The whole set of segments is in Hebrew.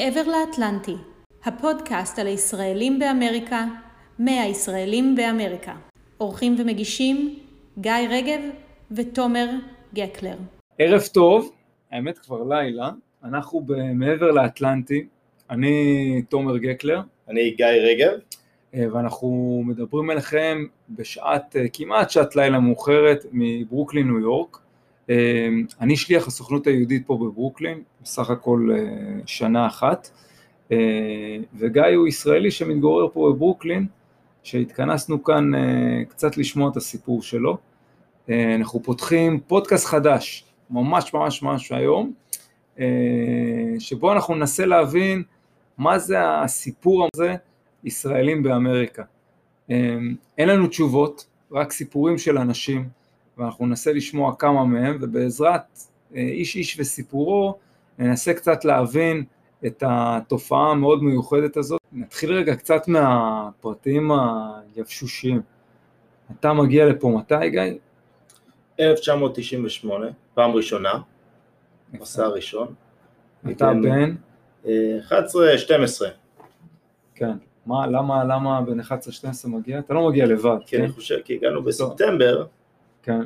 מעבר לאטלנטי, הפודקאסט על הישראלים באמריקה, מהישראלים באמריקה. עורכים ומגישים גיא רגב ותומר גקלר. ערב טוב, האמת כבר לילה, אנחנו מעבר לאטלנטי, אני תומר גקלר. אני גיא רגב. אה, ואנחנו מדברים אליכם בשעת, אה, כמעט שעת לילה מאוחרת מברוקלין, ניו יורק. אה, אני שליח הסוכנות היהודית פה בברוקלין, בסך הכל שנה אחת, וגיא הוא ישראלי שמתגורר פה בברוקלין, שהתכנסנו כאן קצת לשמוע את הסיפור שלו. אנחנו פותחים פודקאסט חדש, ממש ממש ממש היום, שבו אנחנו ננסה להבין מה זה הסיפור הזה ישראלים באמריקה. אין לנו תשובות, רק סיפורים של אנשים, ואנחנו ננסה לשמוע כמה מהם, ובעזרת אה, איש איש וסיפורו, ננסה קצת להבין את התופעה המאוד מיוחדת הזאת. נתחיל רגע קצת מהפרטים היבשושים. אתה מגיע לפה מתי, גיא? 1998, פעם ראשונה, מסע הראשון. אתה בן? 11-12. כן. מה, למה, למה בין 11-12 מגיע? אתה לא מגיע לבד, כן? כי אני חושב, כי הגענו בספטמבר, כן.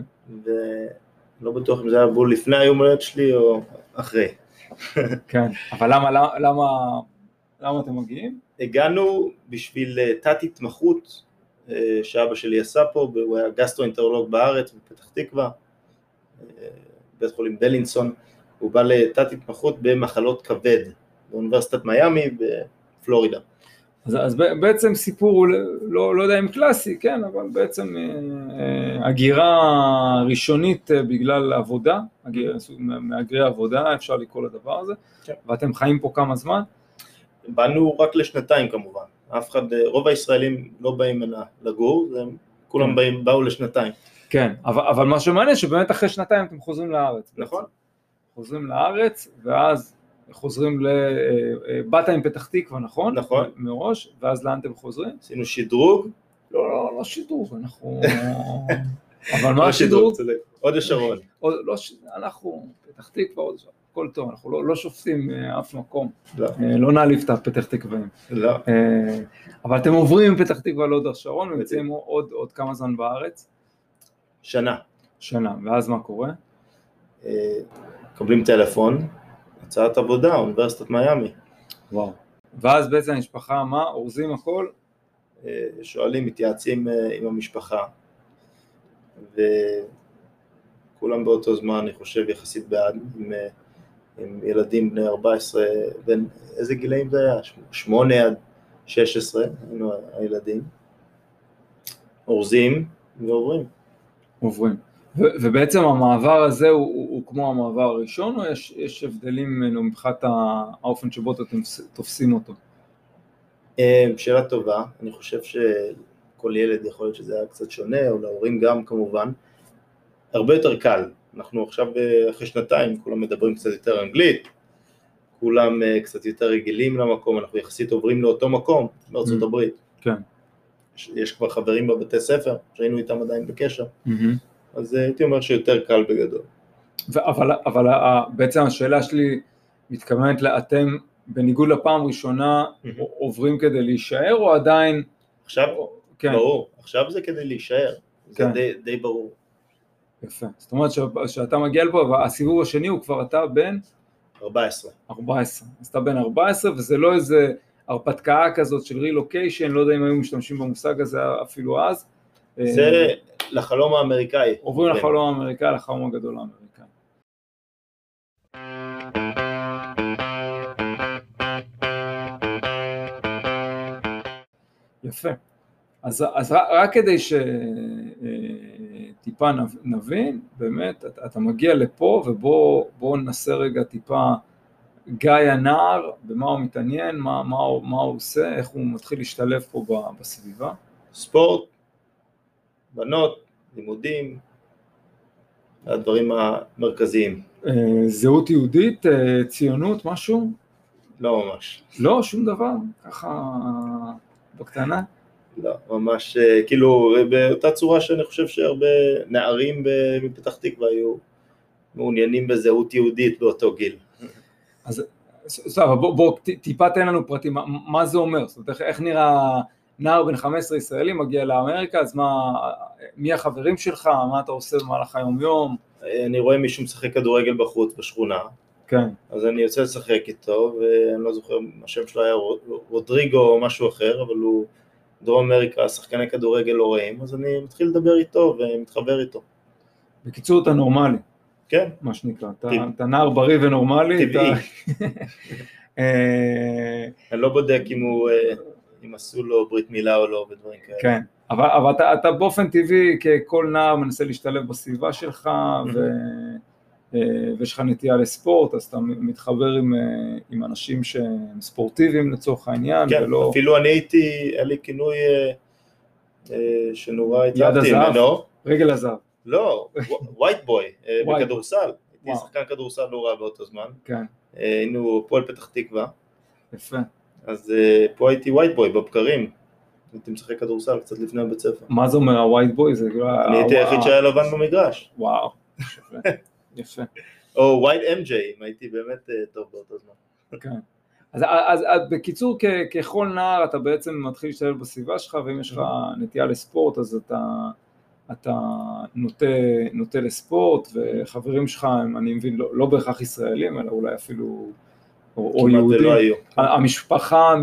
ולא בטוח אם זה היה בול לפני היום הולדת שלי או אחרי. כן, אבל למה, למה, למה, למה אתם מגיעים? הגענו בשביל אה, תת התמחות אה, שאבא שלי עשה פה, הוא היה גסטרואינטרולוג בארץ, בפתח תקווה, אה, בית חולים בלינסון, הוא בא לתת התמחות במחלות כבד באוניברסיטת מיאמי בפלורידה. אז, אז בעצם סיפור הוא לא, לא יודע אם קלאסי, כן, אבל בעצם אה, אה, הגירה ראשונית אה, בגלל עבודה, מהגרי עבודה, אפשר לקרוא לדבר הזה, כן. ואתם חיים פה כמה זמן? באנו רק לשנתיים כמובן, אף אחד, רוב הישראלים לא באים הנה לגור, הם כולם כן. באים, באו לשנתיים. כן, אבל, אבל מה שמעניין שבאמת אחרי שנתיים אתם חוזרים לארץ. נכון. חוזרים לארץ, ואז חוזרים ל... אה, באת עם פתח תקווה, נכון? נכון. מראש, ואז לאן אתם חוזרים? עשינו שדרוג. לא, לא, לא שדרוג, אנחנו... אבל מה לא השדרוג? עוד השרון. לא, אנחנו, פתח תקווה, עוד השרון. הכל טוב, אנחנו לא, לא שופטים אה, אף מקום, לא, אה, לא נעליב את הפתח תקוואים. לא. אבל אתם עוברים מפתח תקווה להוד השרון ויוצאים עוד, עוד כמה זמן בארץ? שנה. שנה, ואז מה קורה? מקבלים טלפון, הצעת עבודה, אוניברסיטת מיאמי. וואו. ואז בעצם המשפחה, מה, אורזים הכל? אה, שואלים, מתייעצים אה, עם המשפחה, וכולם באותו זמן, אני חושב, יחסית בעד, עם, אה, עם ילדים בני 14, בין, איזה גילאים זה היה? 8 עד 16, היינו הילדים, אורזים ועוברים. עוברים. ובעצם המעבר הזה הוא, הוא, הוא כמו המעבר הראשון, או יש, יש הבדלים ממנו מבחינת האופן שבו אתם תופסים אותו? אה, שאלה טובה, אני חושב שכל ילד יכול להיות שזה היה קצת שונה, או להורים גם כמובן. הרבה יותר קל, אנחנו עכשיו אה, אחרי שנתיים, כולם מדברים קצת יותר אנגלית, כולם אה, קצת יותר רגילים למקום, אנחנו יחסית עוברים לאותו מקום בארצות mm-hmm. הברית. כן. יש, יש כבר חברים בבתי ספר, שהיינו איתם עדיין בקשר. Mm-hmm. אז אה, הייתי אומר שיותר קל בגדול. אבל, אבל בעצם השאלה שלי מתכוונת לאתם בניגוד לפעם ראשונה עוברים כדי להישאר או עדיין... עכשיו, כן. ברור, עכשיו זה כדי להישאר, כן. זה די, די ברור. יפה, זאת אומרת שאתה מגיע לפה והסיבוב השני הוא כבר אתה בן? 14. 14, אז אתה בן 14 וזה לא איזה הרפתקה כזאת של רילוקיישן, לא יודע אם היו משתמשים במושג הזה אפילו אז. זה לחלום האמריקאי. עוברים לחלום האמריקאי, לחלום הגדול האמריקאי. יפה. אז, אז רק כדי שטיפה אה, נבין, באמת, אתה, אתה מגיע לפה ובואו ננסה רגע טיפה גיא הנער, במה הוא מתעניין, מה, מה, מה הוא עושה, איך הוא מתחיל להשתלב פה בסביבה. ספורט, בנות, לימודים, הדברים המרכזיים. אה, זהות יהודית, אה, ציונות, משהו? לא ממש. לא, שום דבר? ככה בקטנה? לא, ממש, אה, כאילו, באותה צורה שאני חושב שהרבה נערים מפתח תקווה היו מעוניינים בזהות יהודית באותו גיל. אז סבבה, בוא, בוא טיפה תן לנו פרטים, מה, מה זה אומר? זאת אומרת, איך, איך נראה נער בן 15 ישראלי מגיע לאמריקה, אז מה, מי החברים שלך, מה אתה עושה במהלך היום יום? אני רואה מישהו משחק כדורגל בחוץ בשכונה, כן, אז אני יוצא לשחק איתו, ואני לא זוכר, השם שלו היה רו- רודריגו או משהו אחר, אבל הוא דרום אמריקה, שחקני כדורגל לא רעים, אז אני מתחיל לדבר איתו ומתחבר איתו. בקיצור אתה נורמלי, כן, מה שנקרא, אתה, טבעי. אתה נער בריא ונורמלי, טבעי. אתה, אני לא בודק אם הוא, אה, אם עשו לו ברית מילה או לא ודברים כאלה. כן, אבל, אבל אתה, אתה באופן טבעי ככל נער מנסה להשתלב בסביבה שלך ו, אה, ויש לך נטייה לספורט, אז אתה מתחבר עם, אה, עם אנשים שהם ספורטיביים לצורך העניין, כן, ולא... אפילו אני הייתי, היה לי כינוי אה, שנורא התלהבתי? ממנו. רגל הזהב, לא, ווייט בוי, בכדורסל. הייתי. שחקן כדורסל לא רע באותו זמן. כן, היינו הפועל פתח תקווה, יפה. אז אה, פה הייתי ווייט בוי בבקרים. הייתי משחק כדורסל קצת לפני הבית ספר. מה זה אומר הווייט בוי? זה כאילו... אני הייתי היחיד שהיה לבן במגרש. וואו, יפה, יפה. או ווייט אמג'יי, אם הייתי באמת אה, טוב באותו זמן. כן. אז, אז, אז בקיצור, כ, ככל נער אתה בעצם מתחיל להשתלב בסביבה שלך, ואם יש לך נטייה לספורט, אז אתה, אתה נוטה, נוטה לספורט, וחברים שלך הם, אני מבין, לא, לא בהכרח ישראלים, אלא אולי אפילו, או, או יהודים. היו. המשפחה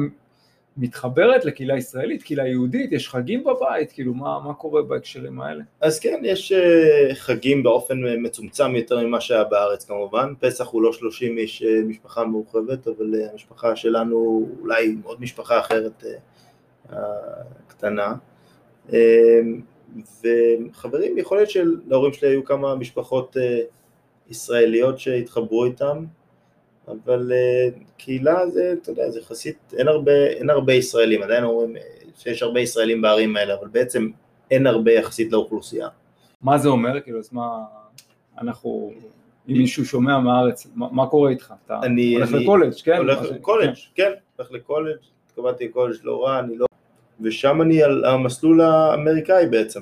מתחברת לקהילה ישראלית, קהילה יהודית, יש חגים בבית, כאילו, מה, מה קורה בהקשרים האלה? אז כן, יש אה, חגים באופן אה, מצומצם יותר ממה שהיה בארץ כמובן. פסח הוא לא 30 איש אה, משפחה מורחבת, אבל המשפחה שלנו אולי עוד משפחה אחרת קטנה. אה, וחברים, יכול להיות שלהורים שלי היו כמה משפחות ישראליות שהתחברו איתם, אבל אה, קהילה זה, אתה יודע, זה יחסית, אין הרבה, אין הרבה ישראלים, עדיין אומרים אה, שיש הרבה ישראלים בערים האלה, אבל בעצם אין הרבה יחסית לאוכלוסייה. מה זה אומר? כאילו, אז מה, אנחנו, אם מישהו שומע מהארץ, מה, מה קורה איתך? אתה אני- הולך אני- לקולג', כן? הולך לקולג', כן, הולך לקולג', התקבלתי לקולג' לא רע, אני לא... ושם אני על המסלול האמריקאי בעצם.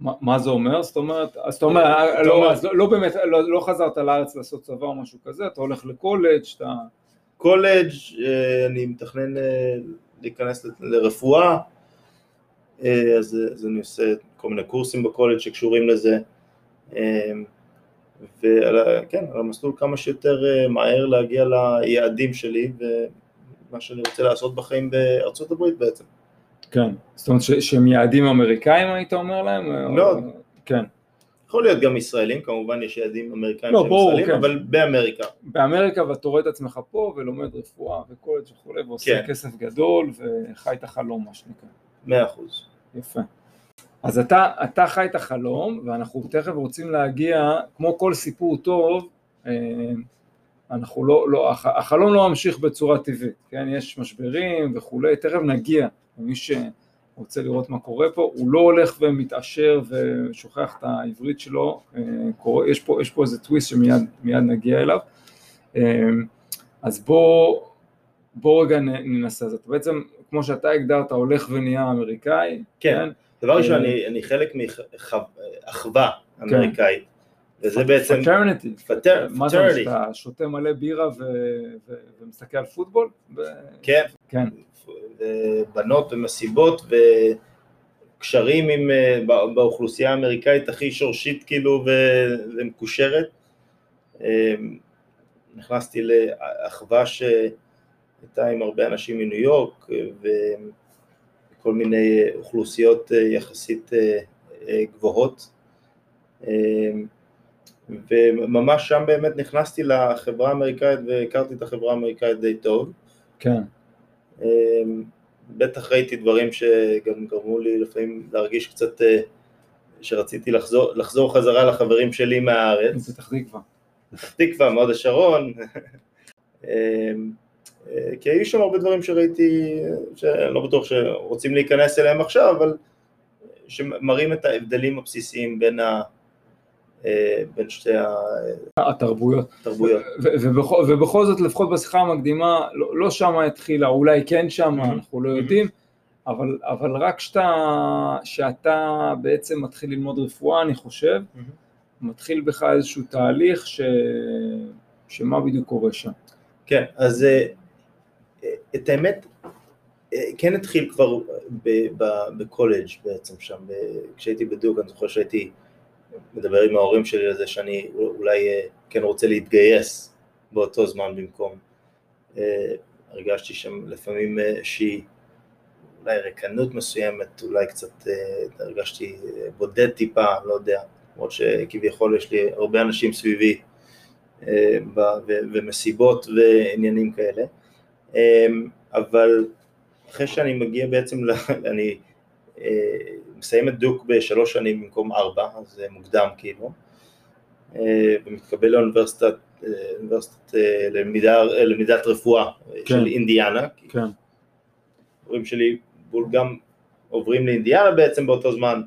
מה, זה אומר? זאת אומרת, אז אתה אומר, אתה לא, אומר- אז לא, לא באמת, לא, לא חזרת לארץ לעשות צבא או משהו כזה, אתה הולך לקולג', אתה... קולג', אה, אני מתכנן אה, להיכנס לרפואה, אה, אז, אז אני עושה כל מיני קורסים בקולג' שקשורים לזה, אה, ועל ה- כן, על המסלול כמה שיותר אה, מהר להגיע ליעדים שלי ומה שאני רוצה לעשות בחיים בארצות הברית בעצם. כן. זאת אומרת ש, שהם יעדים אמריקאים היית אומר להם? לא. או- כן. יכול להיות גם ישראלים, כמובן יש יעדים אמריקאים לא, שהם ברור, ישראלים, כן. אבל באמריקה. באמריקה ואתה רואה את עצמך פה ולומד רפואה וקולג' וכולי ועושה כן. כסף גדול וחי את החלום מה שנקרא. מאה אחוז. יפה. אז אתה, אתה חי את החלום, ואנחנו תכף רוצים להגיע, כמו כל סיפור טוב, אה, אנחנו לא, לא, הח- החלום לא ממשיך בצורה טבעית, כן, יש משברים וכולי, תכף נגיע, ומי שרוצה לראות מה קורה פה, הוא לא הולך ומתעשר ושוכח את העברית שלו, אה, קורה, יש, פה, יש פה איזה טוויסט שמיד מיד נגיע אליו, אה, אז בוא, בוא רגע ננסה, אז אתה בעצם, כמו שאתה הגדרת, הולך ונהיה אמריקאי, כן. דבר ראשון, אה, אני, אני חלק מאחווה אמריקאית, וזה בעצם, fraternity, frater- מה זה. שאתה שותה מלא בירה ו- ו- ומסתכל על פוטבול? ו- כן, כן, בנות ומסיבות וקשרים עם, אה, בא- באוכלוסייה האמריקאית הכי שורשית כאילו ו- ומקושרת. אה, נכנסתי לאחווה שהייתה עם הרבה אנשים מניו יורק אה, וכל מיני אוכלוסיות יחסית גבוהות. וממש שם באמת נכנסתי לחברה האמריקאית והכרתי את החברה האמריקאית די טוב. כן, אמ, בטח ראיתי דברים שגם גרמו לי לפעמים להרגיש קצת אה, שרציתי לחזור, לחזור חזרה לחברים שלי מהארץ, פתח תקווה. פתח תקווה, מהוד השרון, אמ, אה, כי היו שם הרבה דברים שראיתי, שאני לא בטוח שרוצים להיכנס אליהם עכשיו, אבל שמראים את ההבדלים הבסיסיים בין, ה, בין שתי התרבויות. התרבויות. ובכל, ובכל זאת, לפחות בשיחה המקדימה, לא, לא שמה התחילה, אולי כן שמה, Mhm. אנחנו לא יודעים, אבל, אבל רק שאתה, שאתה בעצם מתחיל ללמוד רפואה, אני חושב, מתחיל בך איזשהו תהליך ש... שמה בדיוק קורה שם. כן, אז אה, אה, את האמת, אה, כן התחיל כבר בקולג' בעצם שם, כשהייתי בדוק, אני זוכר שהייתי מדבר עם ההורים שלי על זה שאני אולי אה, כן רוצה להתגייס באותו זמן במקום. אה, הרגשתי שם לפעמים איזושהי אולי ריקנות מסוימת, אולי קצת אה, הרגשתי בודד טיפה, לא יודע, למרות שכביכול יש לי הרבה אנשים סביבי ומסיבות ועניינים כאלה, אבל אחרי שאני מגיע בעצם, אני מסיים את דוק בשלוש שנים במקום ארבע, אז זה מוקדם כאילו, אה, ומתקבל לאוניברסיטת, אה, אה, למידה, למידת רפואה אה, כן. של אינדיאנה, כן, ההורים שלי גם עוברים לאינדיאנה בעצם באותו זמן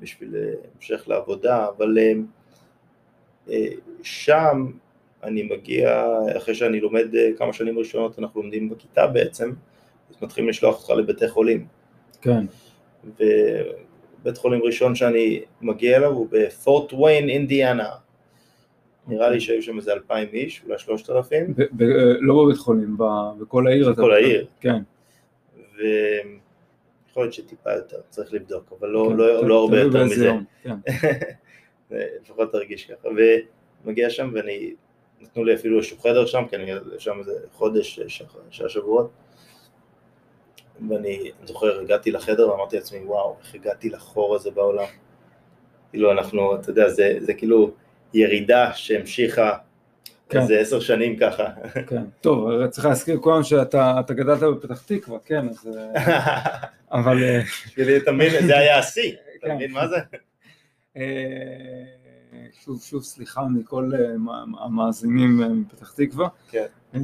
בשביל המשך לעבודה, אבל שם אני מגיע, אחרי שאני לומד כמה שנים ראשונות, אנחנו לומדים בכיתה בעצם, אז מתחילים לשלוח אותך לבתי חולים. כן, ובית חולים ראשון שאני מגיע אליו הוא בפורט ויין, אינדיאנה. נראה לי שהיו שם איזה אלפיים איש, אולי שלושת אלפים, ב- לא בבית חולים, בכל העיר. בכל. העיר. כן. ויכול להיות שטיפה יותר, צריך לבדוק, אבל לא, כן, לא, לא הרבה יותר מזה. כן. לפחות תרגיש ככה. ומגיע שם ואני, נתנו לי אפילו איזשהו חדר שם, כי אני שם איזה חודש, שעה שבועות. ואני זוכר, הגעתי לחדר ואמרתי לעצמי, וואו, איך הגעתי לחור הזה בעולם. כאילו אנחנו, אתה יודע, זה, זה כאילו ירידה שהמשיכה כן. איזה עשר שנים ככה. כן. טוב, צריך להזכיר לכולם שאתה אתה גדלת בפתח תקווה, כן, אז... אה, אבל... אה, בשבילי, אתה מבין, זה היה השיא, אתה כן. מבין מה זה? אה, שוב, שוב, סליחה מכל אה, המאזינים אה, מפתח תקווה. כן. אה,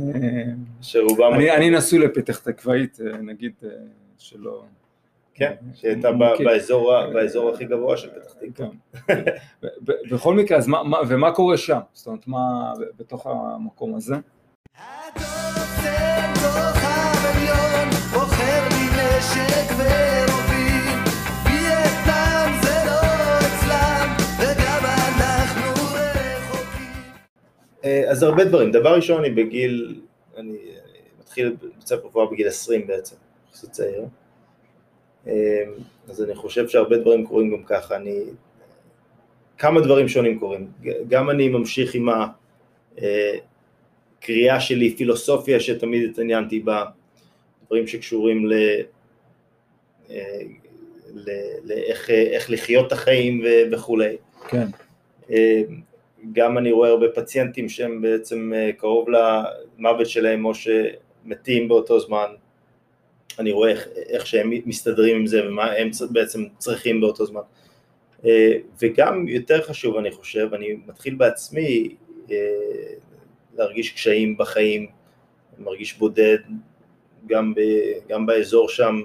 שרובם... אני אני נשוי לפתח תקוואית, אה, נגיד, אה, שלא... כן, שהייתה ב- מכיר. באזור באזור הכי גבוה של פתח תקווה. כן. בכל מקרה, אז מה, מה- ומה קורה שם? זאת אומרת, מה בתוך המקום הזה? אז הרבה דברים. דבר ראשון, אני בגיל, אני מתחיל ספר רפואה בגיל 20 בעצם, יחסית צעיר. אה, אז אני חושב שהרבה דברים קורים גם ככה. אני... כמה דברים שונים קורים. גם אני ממשיך עם הקריאה שלי, פילוסופיה שתמיד התעניינתי בה, דברים שקשורים ל... אה, לאיך איך לחיות את החיים וכולי. כן, אה, גם אני רואה הרבה פציינטים שהם בעצם אה, קרוב למוות שלהם או שמתים באותו זמן. אני רואה איך, איך שהם מסתדרים עם זה ומה הם בעצם צריכים באותו זמן. אה, וגם יותר חשוב אני חושב, אני מתחיל בעצמי אה, להרגיש קשיים בחיים, מרגיש בודד גם, ב, גם באזור שם,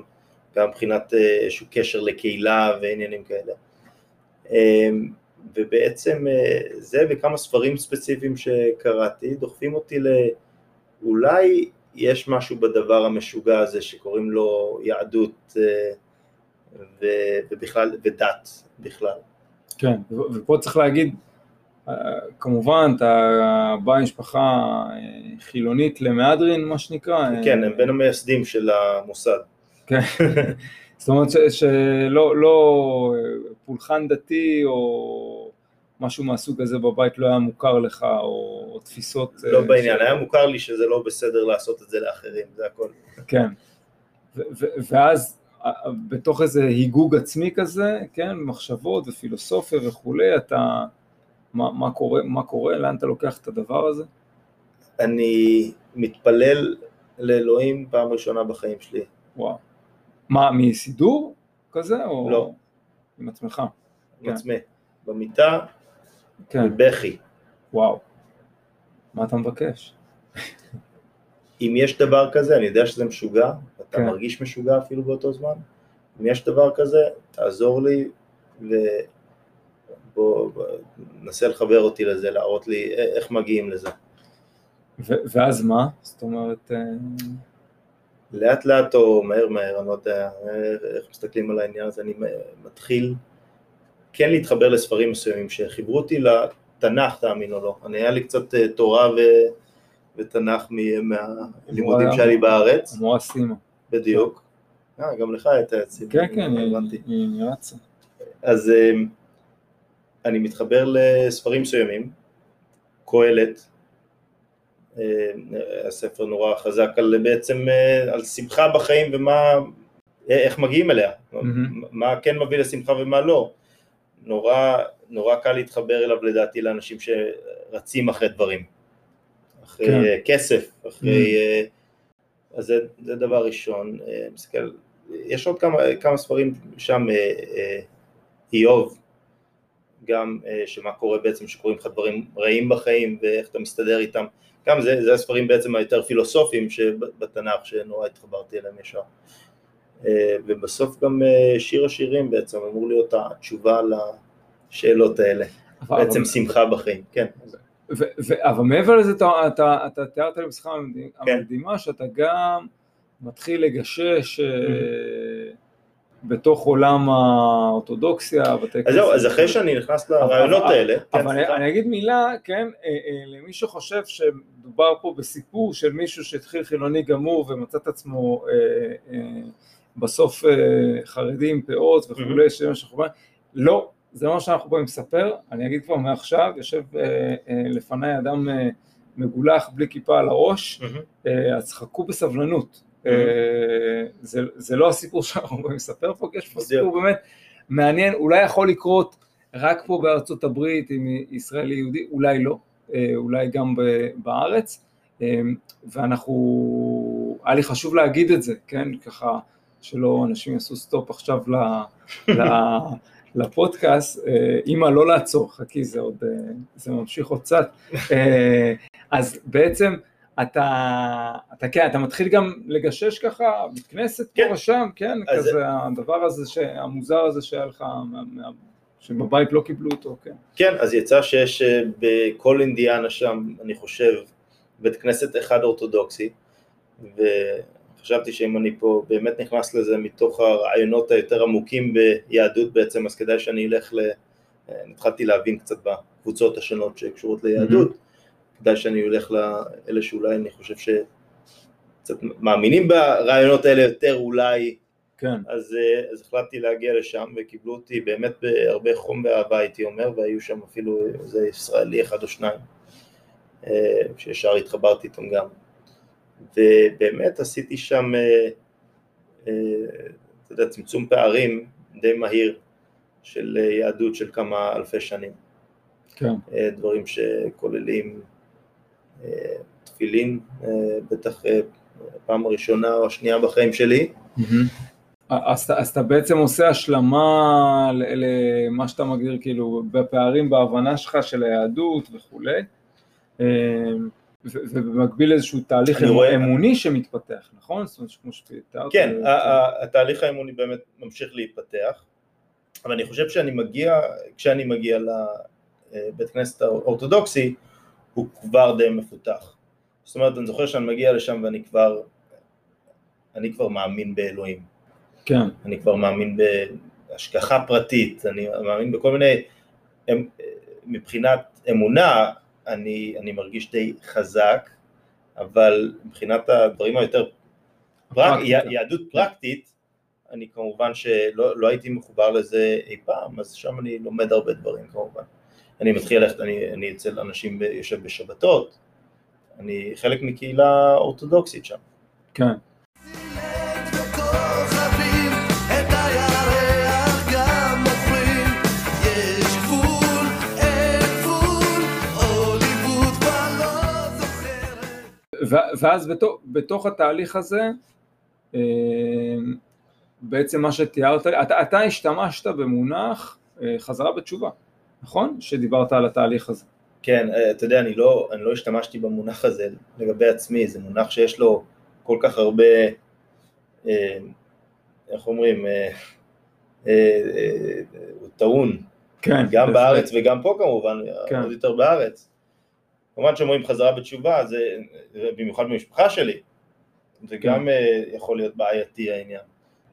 גם מבחינת איזשהו קשר לקהילה ועניינים כאלה. ובעצם אה, זה וכמה ספרים ספציפיים שקראתי דוחפים אותי לאולי יש משהו בדבר המשוגע הזה שקוראים לו יהדות אה, ו- ובכלל, ודת בכלל. כן, ו- ופה צריך להגיד, אה, כמובן, אתה בא ממשפחה אה, חילונית למהדרין, מה שנקרא. כן, הם בין המייסדים של המוסד. כן. זאת אומרת ש- שלא לא אה, פולחן דתי או משהו מהסוג הזה בבית לא היה מוכר לך, או, או תפיסות... לא אה, בעניין, ש- היה מוכר לי שזה לא בסדר לעשות את זה לאחרים, זה הכל. כן. ו- ו- ואז אה, בתוך איזה היגוג עצמי כזה, כן, מחשבות ופילוסופיה וכולי, אתה... מה, מה, קורה, מה קורה? לאן אתה לוקח את הדבר הזה? אני מתפלל לאלוהים פעם ראשונה בחיים שלי. וואו. מה, מסידור כזה? או לא. עם עצמך? עם כן. עצמי. במיטה, כן, בבכי. וואו. מה אתה מבקש? אם יש דבר כזה, אני יודע שזה משוגע, אתה כן. מרגיש משוגע אפילו באותו זמן, אם יש דבר כזה, תעזור לי ובוא, בוא, נסה לחבר אותי לזה, להראות לי איך מגיעים לזה. ו- ואז מה? זאת אומרת, אה, לאט לאט או מהר מהר, אני לא יודע איך מסתכלים על העניין הזה, אני מתחיל כן להתחבר לספרים מסוימים שחיברו אותי לתנ"ך, תאמין או לא. אני היה לי קצת אה, תורה ו... ותנ"ך מ- מהלימודים שהיה לי בארץ, המורה סימה. בדיוק. אה, גם לך הייתה את סימה, כן, כן, היא- הבנתי. היא רצה. אז אה, אני מתחבר לספרים מסוימים, קהלת, אה, הספר נורא חזק על בעצם אה, על שמחה בחיים ומה, איך מגיעים אליה, מהמם. מה כן מביא לשמחה ומה לא. נורא, נורא קל להתחבר אליו לדעתי לאנשים שרצים אחרי דברים, אחרי כן. אה, כסף, אחרי... אה, אז זה, זה דבר ראשון. אה, מסתכל, יש עוד כמה, כמה ספרים שם, אה, אה, איוב, גם אה, שמה קורה בעצם שקורים לך דברים רעים בחיים ואיך אתה מסתדר איתם, גם זה, זה הספרים בעצם היותר פילוסופיים שבתנ"ך שנורא התחברתי אליהם ישר. אה, ובסוף גם אה, שיר השירים בעצם אמור להיות התשובה לשאלות האלה, אבל- בעצם אבל- שמחה בחיים, כן. ו- ו- אבל מעבר לזה אתה, אתה, אתה תיארת לי בשיחה כן. המקדימה שאתה גם מתחיל לגשש אה, בתוך עולם האורתודוקסיה, בתי אז זהו, כנסת. אז אחרי שאני נכנס לרעיונות האלה, כן, אבל אני, אגיד מילה, כן, אה, אה, למי שחושב שמדובר פה בסיפור של מישהו שהתחיל חילוני גמור ומצא את עצמו אה, בסוף חרדי עם פאות וכולי, שזה מה שאנחנו אומרים, לא, זה מה שאנחנו באים לספר, אני אגיד כבר מעכשיו, יושב לפניי אדם מגולח בלי כיפה על הראש, אז חכו בסבלנות. אה, זה, זה לא הסיפור שאנחנו באים לספר פה, כי יש פה. סיפור באמת מעניין, אולי יכול לקרות רק פה בארצות הברית עם ישראלי יהודי, אולי לא, אה, אולי גם בארץ, אה, ואנחנו, היה לי חשוב להגיד את זה, כן, ככה שלא אנשים יעשו סטופ עכשיו ל, ל, לפודקאסט, אימא לא לעצור, חכי זה עוד, זה ממשיך עוד קצת, אז בעצם אתה, אתה כן, אתה מתחיל גם לגשש ככה, בית כנסת כן. פה ושם, כן, כזה הדבר הזה, ש- המוזר הזה שהיה לך, מה- מה- שבבית לא קיבלו אותו, כן. כן, אז יצא שיש אה, בכל אינדיאנה שם, אני חושב, בית כנסת אחד אורתודוקסי, וחשבתי שאם אני פה באמת נכנס לזה מתוך הרעיונות היותר עמוקים ביהדות בעצם, אז כדאי שאני אלך ל... אה, התחלתי להבין קצת בקבוצות השונות שקשורות ליהדות, כדאי שאני אלך לאלה שאולי אני חושב שקצת מאמינים ברעיונות האלה יותר אולי. כן, אז, אה, אז החלטתי להגיע לשם וקיבלו אותי באמת בהרבה חום ואהבה הייתי אומר והיו שם אפילו איזה ישראלי אחד או שניים אה, שישר התחברתי איתם גם. ובאמת עשיתי שם אה, אתה יודע, צמצום פערים די מהיר של יהדות של כמה אלפי שנים. כן, דברים שכוללים תפילין אה, בטח אה, פעם הראשונה או השנייה בחיים שלי אז, אתה- אז אתה בעצם עושה השלמה למה שאתה מגדיר כאילו בפערים בהבנה שלך של היהדות וכולי, אה, ובמקביל איזשהו תהליך רואה- אמוני שמתפתח, נכון? זאת אומרת כמו שתיארת. כן, התהליך האמוני באמת ממשיך להתפתח, אבל אני חושב שאני מגיע, כשאני מגיע לבית כנסת האורתודוקסי, הוא כבר די מפותח. זאת אומרת, אני זוכר שאני מגיע לשם ואני כבר, אני כבר מאמין באלוהים, כן, אני כבר מאמין בהשגחה פרטית, אני מאמין בכל מיני, מבחינת אמונה, אני, אני מרגיש די חזק, אבל מבחינת הדברים היותר פרק. יהדות פרקטית, אני כמובן שלא לא הייתי מחובר לזה אי פעם, אז שם אני לומד הרבה דברים כמובן. אני מתחיל ללכת, אני, אני אצל אנשים יושב בשבתות, אני חלק מקהילה אורתודוקסית שם. כן. ואז בתוך, בתוך התהליך הזה, אה, בעצם מה שתיארת, אתה, אתה השתמשת במונח אה, חזרה בתשובה, נכון? שדיברת על התהליך הזה. כן, אה, אתה יודע, אני לא, אני לא השתמשתי במונח הזה לגבי עצמי, זה מונח שיש לו כל כך הרבה, אה, איך אומרים, אה, הוא טעון, כן. גם בהחלט. בארץ וגם פה כמובן, כן. עוד יותר בארץ. כמובן שאומרים חזרה בתשובה, זה במיוחד במשפחה שלי, זה כן. גם יכול להיות בעייתי העניין.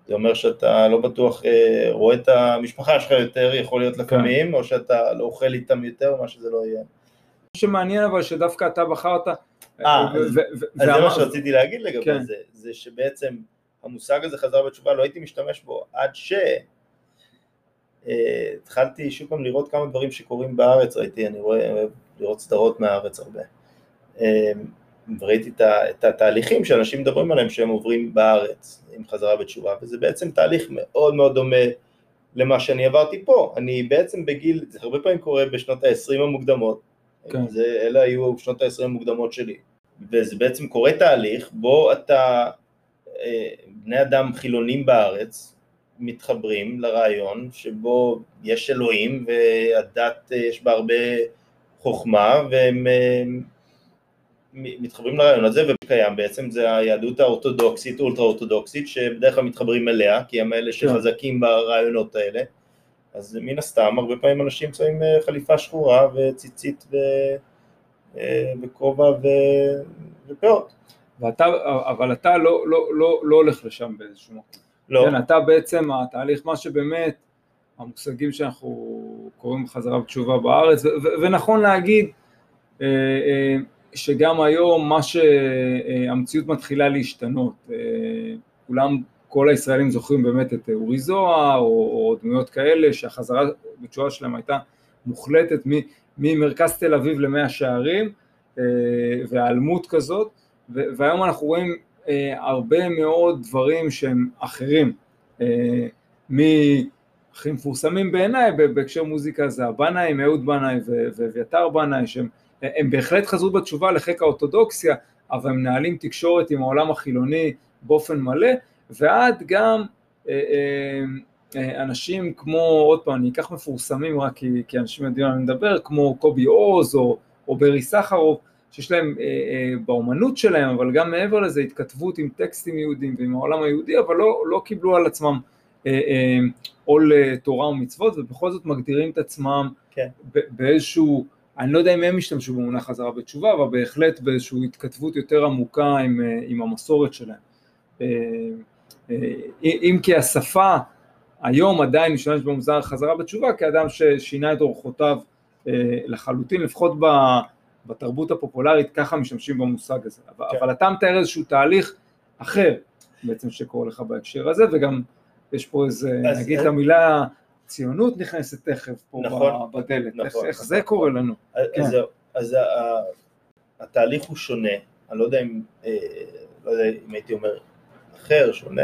זה אומר שאתה לא בטוח אה, רואה את המשפחה שלך יותר, יכול להיות כן. לפעמים, או שאתה לא אוכל איתם יותר, או מה שזה לא יהיה. מה שמעניין אבל שדווקא אתה בחרת, אה, ו- אז- זה מה שרציתי להגיד לגבי כן. זה, זה שבעצם המושג הזה חזרה בתשובה, לא הייתי משתמש בו עד ש... אה, התחלתי שוב פעם לראות כמה דברים שקורים בארץ, ראיתי, אני רואה, אוהב לראות סדרות מהארץ הרבה. אה, וראיתי את התהליכים שאנשים מדברים עליהם שהם עוברים בארץ עם חזרה בתשובה, וזה בעצם תהליך מאוד מאוד דומה למה שאני עברתי פה. אני בעצם בגיל, זה הרבה פעמים קורה בשנות ה-20 המוקדמות, כן. זה, אלה היו שנות ה-20 המוקדמות שלי, וזה בעצם קורה תהליך בו אתה, אה, בני אדם חילונים בארץ, מתחברים לרעיון שבו יש אלוהים והדת אה, יש בה הרבה חוכמה והם אה, מתחברים לרעיון הזה וקיים בעצם זה היהדות האורתודוקסית, אולטרה אורתודוקסית שבדרך כלל מתחברים אליה כי הם אלה שחזקים ברעיונות האלה. אז מן הסתם הרבה פעמים אנשים שמים אה, חליפה שחורה וציצית ו... אה, וכובע ו... ופאות. ואתה, אבל אתה לא, לא, לא, לא הולך לשם באיזשהו מקום. לא, כן, אתה בעצם התהליך, מה שבאמת המושגים שאנחנו קוראים חזרה בתשובה בארץ, ו- ו- ונכון להגיד אה, אה, שגם היום מה שהמציאות מתחילה להשתנות, אה, כולם, כל הישראלים זוכרים באמת את אורי זוהר או, או דמויות כאלה שהחזרה בתשובה שלהם הייתה מוחלטת ממרכז תל אביב למאה שערים אה, והיעלמות כזאת, והיום אנחנו רואים אה, הרבה מאוד דברים שהם אחרים, אה, מהכי מפורסמים בעיניי בהקשר מוזיקה זה הבנאי, אהוד בנאי ואביתר בנאי, שהם הם בהחלט חזרו בתשובה לחיק האורתודוקסיה, אבל הם מנהלים תקשורת עם העולם החילוני באופן מלא, ועד גם אה, אה, אה, אנשים כמו, עוד פעם, אני אקח מפורסמים רק כי, כי אנשים יודעים על מה אני מדבר, כמו קובי עוז או, או ברי סחרוף, שיש להם אה, אה, באומנות שלהם, אבל גם מעבר לזה התכתבות עם טקסטים יהודים ועם העולם היהודי, אבל לא, לא קיבלו על עצמם אה, אה, עול אה, תורה ומצוות, ובכל זאת מגדירים את עצמם כן. באיזשהו, אני לא יודע אם הם השתמשו במונח חזרה בתשובה, אבל בהחלט באיזושהי התכתבות יותר עמוקה עם, אה, עם המסורת שלהם. אה, אה, אם כי השפה היום עדיין משתמש במוזר חזרה בתשובה כאדם ששינה את אורחותיו לחלוטין, לפחות ב... בתרבות הפופולרית ככה משתמשים במושג הזה, אבל, כן. אבל אתה מתאר איזשהו תהליך אחר בעצם שקורה לך בהקשר הזה, וגם יש פה איזה, נגיד את המילה ציונות נכנסת תכף פה נכון, בדלת, איך, נכון, איך נכון. זה קורה לנו? אז, כן. אז. אז ה- התהליך הוא שונה, אני לא יודע אם, אה, לא יודע אם הייתי אומר אחר, שונה.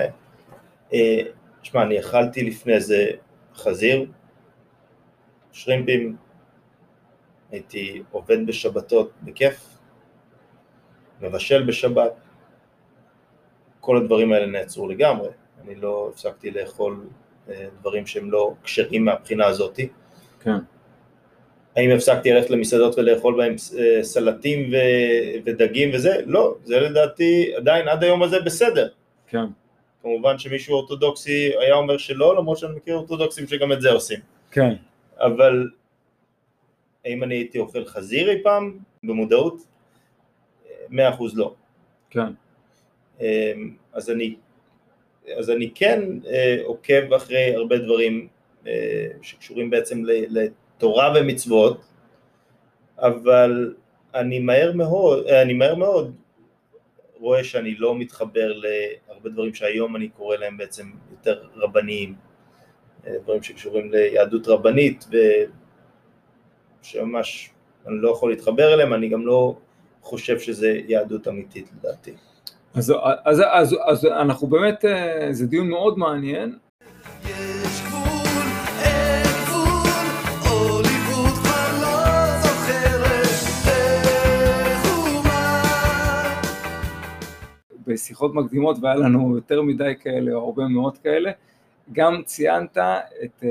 אה, שמע, אני אכלתי לפני זה חזיר, שרימפים, הייתי עובד בשבתות בכיף, מבשל בשבת, כל הדברים האלה נעצרו לגמרי, אני לא הפסקתי לאכול דברים שהם לא כשרים מהבחינה הזאתי. כן, האם הפסקתי ללכת למסעדות ולאכול בהם אה, סלטים ו- ודגים וזה? לא, זה לדעתי עדיין עד היום הזה בסדר. כן, כמובן שמישהו אורתודוקסי היה אומר שלא, למרות שאני מכיר אורתודוקסים שגם את זה עושים. כן, אבל האם אני הייתי אוכל חזיר אי פעם במודעות? אה, מאה אחוז לא. כן, אה, אז אני, אז אני כן אה, עוקב אחרי הרבה דברים אה, שקשורים בעצם לתורה ומצוות, אבל אני מהר מאוד, אה, אני מהר מאוד רואה שאני לא מתחבר להרבה דברים שהיום אני קורא להם בעצם יותר רבניים, דברים שקשורים ליהדות רבנית ושממש אני לא יכול להתחבר אליהם, אני גם לא חושב שזה יהדות אמיתית לדעתי. אז, אז, אז, אז אנחנו באמת, אה, זה דיון מאוד מעניין, יש גבול, אין גבול, הוליווד כבר לא זוכרת איך ומה. בשיחות מקדימות והיה לנו יותר מדי כאלה או הרבה מאוד כאלה, גם ציינת את אה,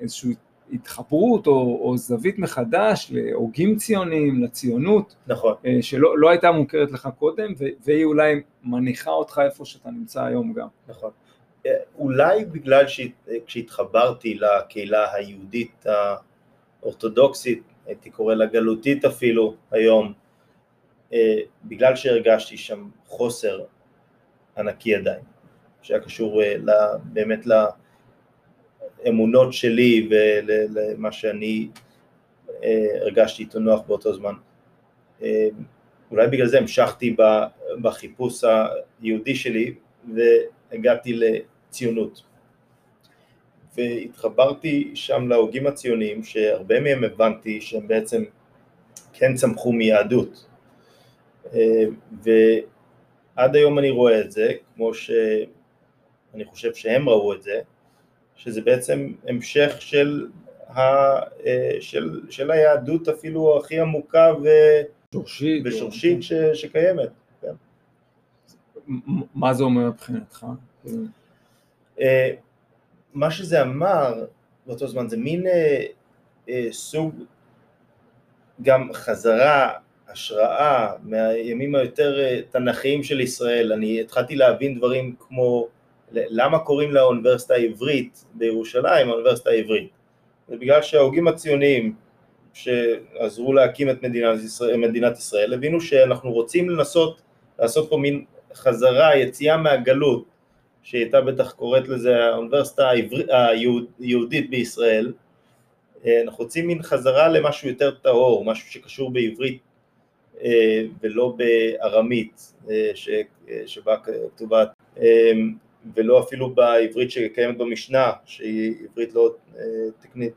איזושהי התחברות או, או זווית מחדש להוגים ציוניים, לציונות, נכון. אה, שלא לא הייתה מוכרת לך קודם והיא אולי מניחה אותך איפה שאתה נמצא היום גם. נכון. אה, אולי בגלל שכשהתחברתי לקהילה היהודית האורתודוקסית, הייתי קורא לה גלותית אפילו היום, אה, בגלל שהרגשתי שם חוסר ענקי עדיין, שהיה קשור אה, ל- באמת לאמונות שלי ולמה שאני אה, הרגשתי איתו נוח באותו זמן. אה, אולי בגלל זה המשכתי בחיפוש היהודי שלי והגעתי לציונות. והתחברתי שם להוגים הציוניים שהרבה מהם הבנתי שהם בעצם כן צמחו מיהדות. אה, ועד היום אני רואה את זה, כמו שאני חושב שהם ראו את זה, שזה בעצם המשך של, ה, אה, של, של היהדות אפילו הכי עמוקה ו, שורשית. ושורשית ש, שקיימת. כן. מה זה אומר מבחינתך? אה, מה שזה אמר באותו זמן זה מין אה, אה, סוג גם חזרה, השראה מהימים היותר אה, תנכיים של ישראל. אני התחלתי להבין דברים כמו למה קוראים לאוניברסיטה העברית בירושלים האוניברסיטה העברית. זה בגלל שההוגים הציוניים שעזרו להקים את מדינת ישראל, מדינת ישראל הבינו שאנחנו רוצים לנסות לעשות פה מין חזרה, יציאה מהגלות, שהיא הייתה בטח קוראת לזה האוניברסיטה היהודית בישראל, אה, אנחנו רוצים מין חזרה למשהו יותר טהור, משהו שקשור בעברית אה, ולא בארמית אה, שבה כתובה, ולא אפילו בעברית שקיימת במשנה, שהיא עברית לא אה, תקנית.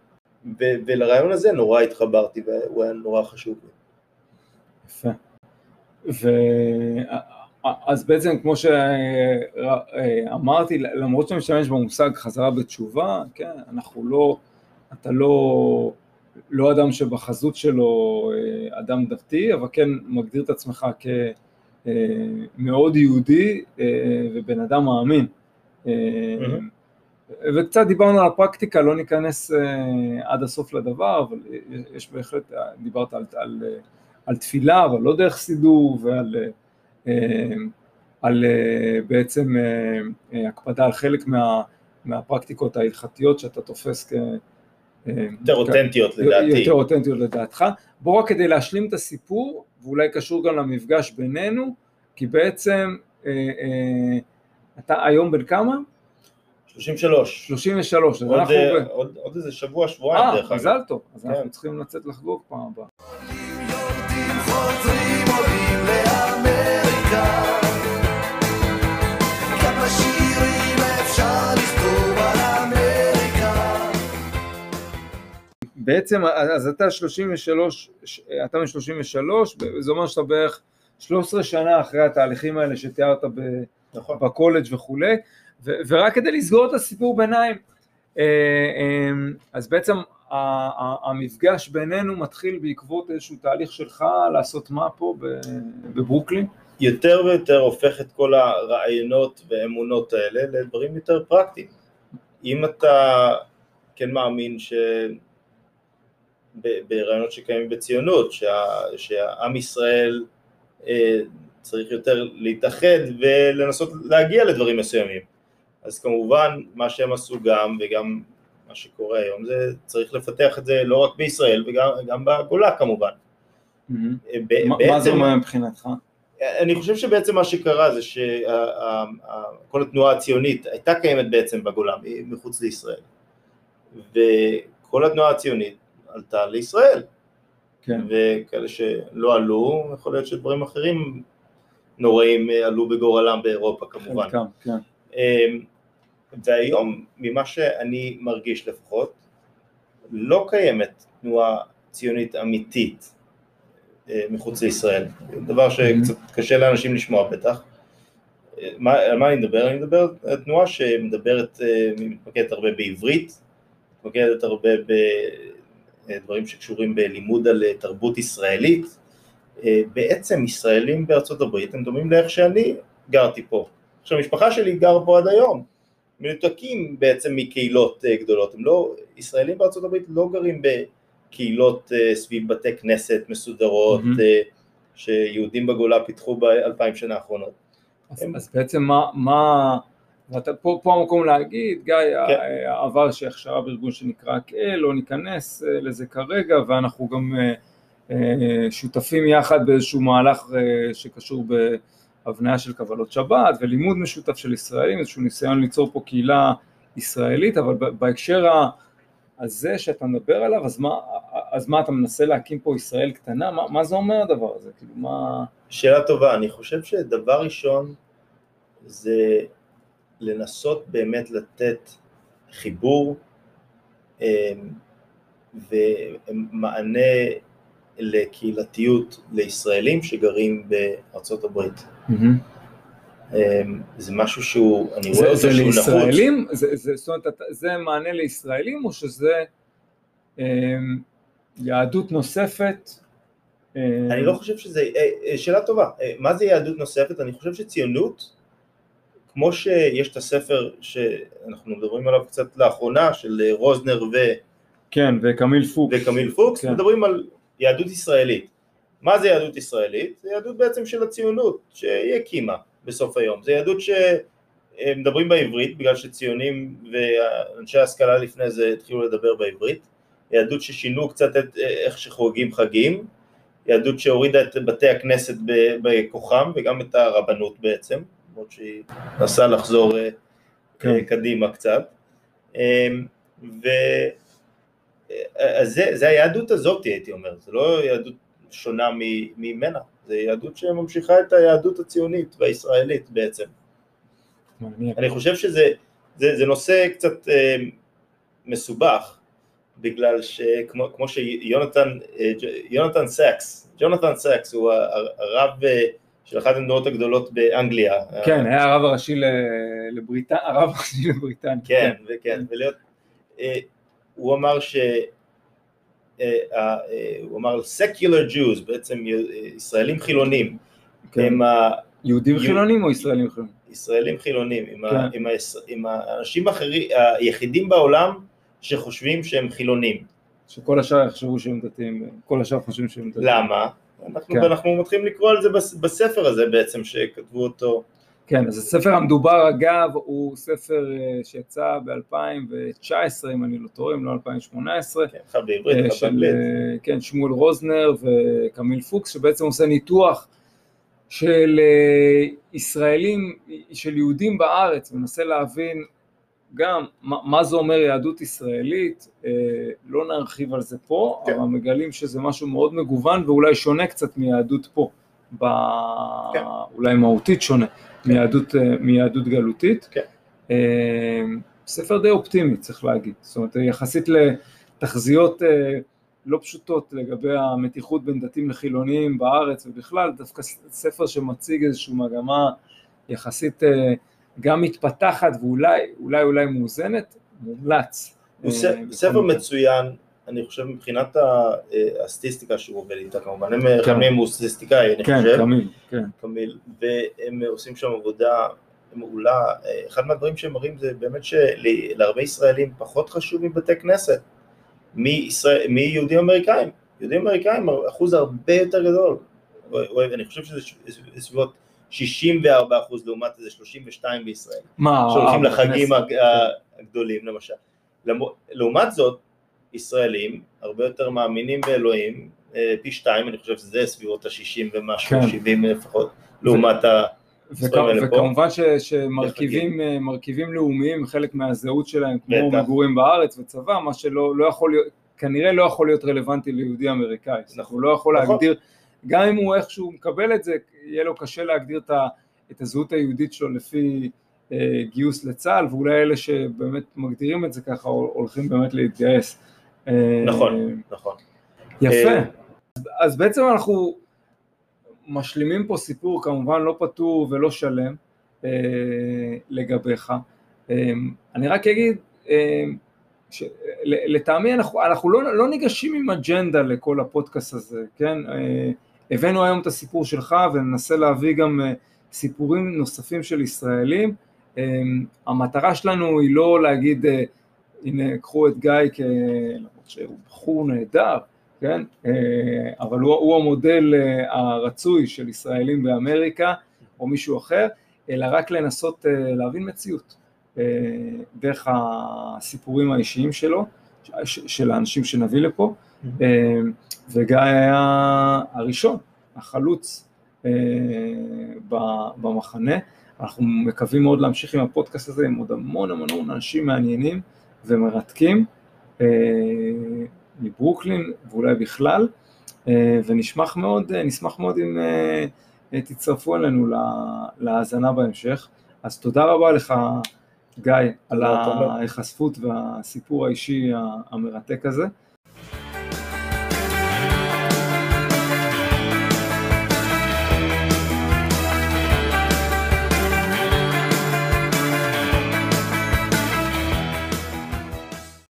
ו- ולרעיון הזה נורא התחברתי והוא היה נורא חשוב לי. יפה. אז בעצם כמו שאמרתי, למרות שאני משתמש במושג חזרה בתשובה, כן, אנחנו לא, אתה לא, לא אדם שבחזות שלו אה, אדם דתי, אבל כן מגדיר את עצמך כמאוד יהודי אה, ובן אדם מאמין. אה, וקצת דיברנו על הפרקטיקה, לא ניכנס אה, עד הסוף לדבר, אבל יש בהחלט, דיברת על, על, על תפילה, אבל לא דרך סידור, ועל אה, על בעצם הקפדה על חלק מה, מהפרקטיקות ההלכתיות שאתה תופס כ... יותר אותנטיות לדעתי. יותר אותנטיות לדעתך. בוא רק כדי להשלים את הסיפור, ואולי קשור גם למפגש בינינו, כי בעצם אה, אה, אתה היום בן כמה? 33. 33, אז עוד, אנחנו... אה, עוד, עוד איזה שבוע, שבועיים אה, דרך אגב. מזל טוב, אז כן. אנחנו צריכים לצאת לחגוג פעם הבאה. בעצם, אז אתה 33, אתה בן 33, זה אומר שאתה בערך 13 שנה אחרי התהליכים האלה שתיארת ב- נכון. בקולג' וכולי, ו- ורק כדי לסגור את הסיפור ביניים, אה, אה, אז בעצם המפגש בינינו מתחיל בעקבות איזשהו תהליך שלך לעשות מה פה בברוקלין? יותר ויותר הופך את כל הרעיונות והאמונות האלה לדברים יותר פרקטיים. אם אתה כן מאמין ש... ברעיונות שקיימים בציונות, שה... שהעם ישראל אה, צריך יותר להתאחד ולנסות להגיע לדברים מסוימים. אז כמובן מה שהם עשו גם וגם מה שקורה היום זה צריך לפתח את זה לא רק בישראל וגם גם בגולה כמובן. מה זה אומר מבחינתך? אני חושב שבעצם מה שקרה זה שכל התנועה הציונית הייתה קיימת בעצם בגולה מחוץ לישראל וכל התנועה הציונית עלתה לישראל כן. וכאלה שלא עלו, יכול להיות שדברים אחרים נוראים אה, עלו בגורלם באירופה כמובן חלקם, כן. אמ, והיום, ממה שאני מרגיש לפחות, לא קיימת תנועה ציונית אמיתית אה, מחוץ לישראל. דבר שקצת קשה לאנשים לשמוע בטח. אה, מה, על מה אני מדבר? אני מדבר על תנועה שמדברת, מתמקדת הרבה בעברית, מתמקדת הרבה בדברים שקשורים בלימוד על תרבות ישראלית. אה, בעצם ישראלים בארצות הברית הם דומים לאיך שאני גרתי פה. עכשיו המשפחה שלי גרה פה עד היום, מנותקים בעצם מקהילות אה, גדולות, הם לא, ישראלים בארצות הברית לא גרים בקהילות אה, סביב בתי כנסת מסודרות. אה, שיהודים בגולה פיתחו באלפיים שנה האחרונות. אז, הם- אז בעצם מה, מה ואתה, פה, פה המקום להגיד, גיא, כן. כן. עבר שהכשרה בארגון שנקרא כאל, לא ניכנס לזה כרגע, ואנחנו גם שותפים יחד באיזשהו מהלך אה, שקשור בהבניה של קבלות שבת ולימוד משותף של ישראלים, איזשהו ניסיון ליצור פה קהילה ישראלית, אבל בהקשר הזה שאתה מדבר עליו, אז מה, אז מה, אתה מנסה להקים פה ישראל קטנה? מה, מה זה אומר הדבר הזה? כאילו, מה... שאלה טובה, אני חושב שדבר ראשון זה לנסות באמת לתת חיבור אה, ומענה לקהילתיות לישראלים שגרים בארצות הברית. אה, זה משהו שהוא, אני רואה אותו שהוא נחוץ. זה, זה, זאת אומרת, זה מענה לישראלים או שזה אה, יהדות נוספת? אה, אני לא חושב שזה, אה, אה, שאלה טובה, אה, מה זה יהדות נוספת? אני חושב שציונות, כמו שיש את הספר שאנחנו מדברים עליו קצת לאחרונה, של רוזנר ו... כן, וקמיל פוקס. וקמיל פוקס, כן. מדברים על יהדות ישראלית. מה זה יהדות ישראלית? זה יהדות בעצם של הציונות, שהיא הקימה בסוף היום. זה יהדות שמדברים בעברית, בגלל שציונים ואנשי ההשכלה לפני זה התחילו לדבר בעברית. יהדות ששינו קצת את איך שחוגגים חגים. יהדות שהורידה את בתי הכנסת בכוחם וגם את הרבנות בעצם, למרות שהיא נסעה לחזור אה, כן. קדימה קצת. אה, ו... אז זה, זה היהדות הזאת הייתי אומר, זה לא יהדות שונה ממנה, זה יהדות שממשיכה את היהדות הציונית והישראלית בעצם. מעניין. אני חושב שזה זה, זה נושא קצת אה, מסובך, בגלל שכמו כמו שיונתן אה, יונתן סאקס, ג'ונתן סאקס הוא הרב אה, של אחת המדינות הגדולות באנגליה. כן, היה הרב הראשי לבריטניה, הרב הראשי לבריטניה. כן, וכן, ולהיות, אה, הוא אמר ש... אה, אה, הוא אמר secular Jews, בעצם אה, ישראלים חילונים, כן. הם יהודים יהוד- חילונים או ישראלים חילונים? הישראלים חילונים, עם, ה, כן. עם, היש, עם האנשים האחרים, היחידים בעולם שחושבים שהם חילונים. שכל השאר יחשבו שהם דתיים, כל השאר חושבים שהם דתיים. למה? אנחנו, כן. אנחנו מתחילים לקרוא על זה בס- בספר הזה בעצם, שכתבו אותו. כן, אז הספר המדובר אגב הוא ספר אה, שיצא ב-2019 אם אני לא טועה, אם לא 2018, כן, אחד בעברית, אה, אחד באנגלית. אה, כן, שמואל רוזנר וקמיל פוקס, שבעצם עושה ניתוח של ישראלים, של יהודים בארץ, ומנסה להבין גם מה, זה אומר יהדות ישראלית, לא נרחיב על זה פה, כן. אבל מגלים שזה משהו מאוד מגוון ואולי שונה קצת מיהדות פה, ב... כן. אולי מהותית שונה מיהדות, אה, מיהדות גלותית. כן. אה, ספר די אופטימי צריך להגיד, זאת אומרת יחסית לתחזיות אה, לא פשוטות לגבי המתיחות בין דתיים לחילוניים בארץ ובכלל, דווקא ספר שמציג איזושהי מגמה יחסית גם מתפתחת ואולי אולי אולי מאוזנת, מומלץ. הוא ספר. מצוין, אני חושב מבחינת אה, הסטטיסטיקה שהוא עובד איתה כמובן, הם אחד כן. מהם הוא סטטיסטיקאי אני כן, חושב, קמיל, כן. קמיל, והם עושים שם עבודה מעולה, אה, אחד מהדברים שהם מראים זה באמת שלהרבה ישראלים פחות חשוב מבתי כנסת, מישראל- מיהודים אמריקאים, יהודים אמריקאים אחוז הרבה יותר גדול, אני חושב שזה סביבות 64 אחוז לעומת איזה 32 בישראל. מה, שהולכים אה, לחגים הגדולים למשל. לעומת זאת, ישראלים הרבה יותר מאמינים באלוהים, אה, פי שתיים, אני חושב שזה סביבות ה-60 ומשהו, כן. 70 לפחות, לעומת ה... וכ- האלה פה. וכמובן ש- שמרכיבים אה, מרכיבים לאומיים, חלק מהזהות שלהם, כמו בטח. מגורים בארץ וצבא, מה שלא לא יכול להיות, כנראה לא יכול להיות רלוונטי ליהודי אמריקאי, נכון. הוא לא יכול נכון. להגדיר, גם אם הוא איכשהו מקבל את זה, יהיה לו קשה להגדיר את ה- את הזהות היהודית שלו לפי אה, גיוס לצה"ל, ואולי אלה שבאמת מגדירים את זה ככה, הולכים באמת להתגייס. אה, נכון, נכון. יפה. אה, אז- אז בעצם אנחנו משלימים פה סיפור כמובן לא פתור ולא שלם אה, לגביך. אה, אני רק אגיד, אה, לטעמי אנחנו, אנחנו לא, לא ניגשים עם אג'נדה לכל הפודקאסט הזה, כן? אה, הבאנו היום את הסיפור שלך וננסה להביא גם אה, סיפורים נוספים של ישראלים. אה, המטרה שלנו היא לא להגיד, אה, הנה קחו את גיא כ... למרות שהוא בחור נהדר, כן? אה, אבל הוא, הוא המודל אה, הרצוי של ישראלים באמריקה או מישהו אחר, אלא רק לנסות אה, להבין מציאות דרך הסיפורים האישיים שלו, של האנשים שנביא לפה, אה, וגיא היה הראשון, החלוץ במחנה. אנחנו מקווים מאוד להמשיך עם הפודקאסט הזה עם עוד המון המון המון אנשים מעניינים ומרתקים. אה, מברוקלין ואולי בכלל, אה, ונשמח מאוד, אה, נשמח מאוד אם תצטרפו אלינו לה- להאזנה בהמשך. אז תודה רבה לך, גיא, על. ההיחשפות והסיפור האישי המרתק הזה.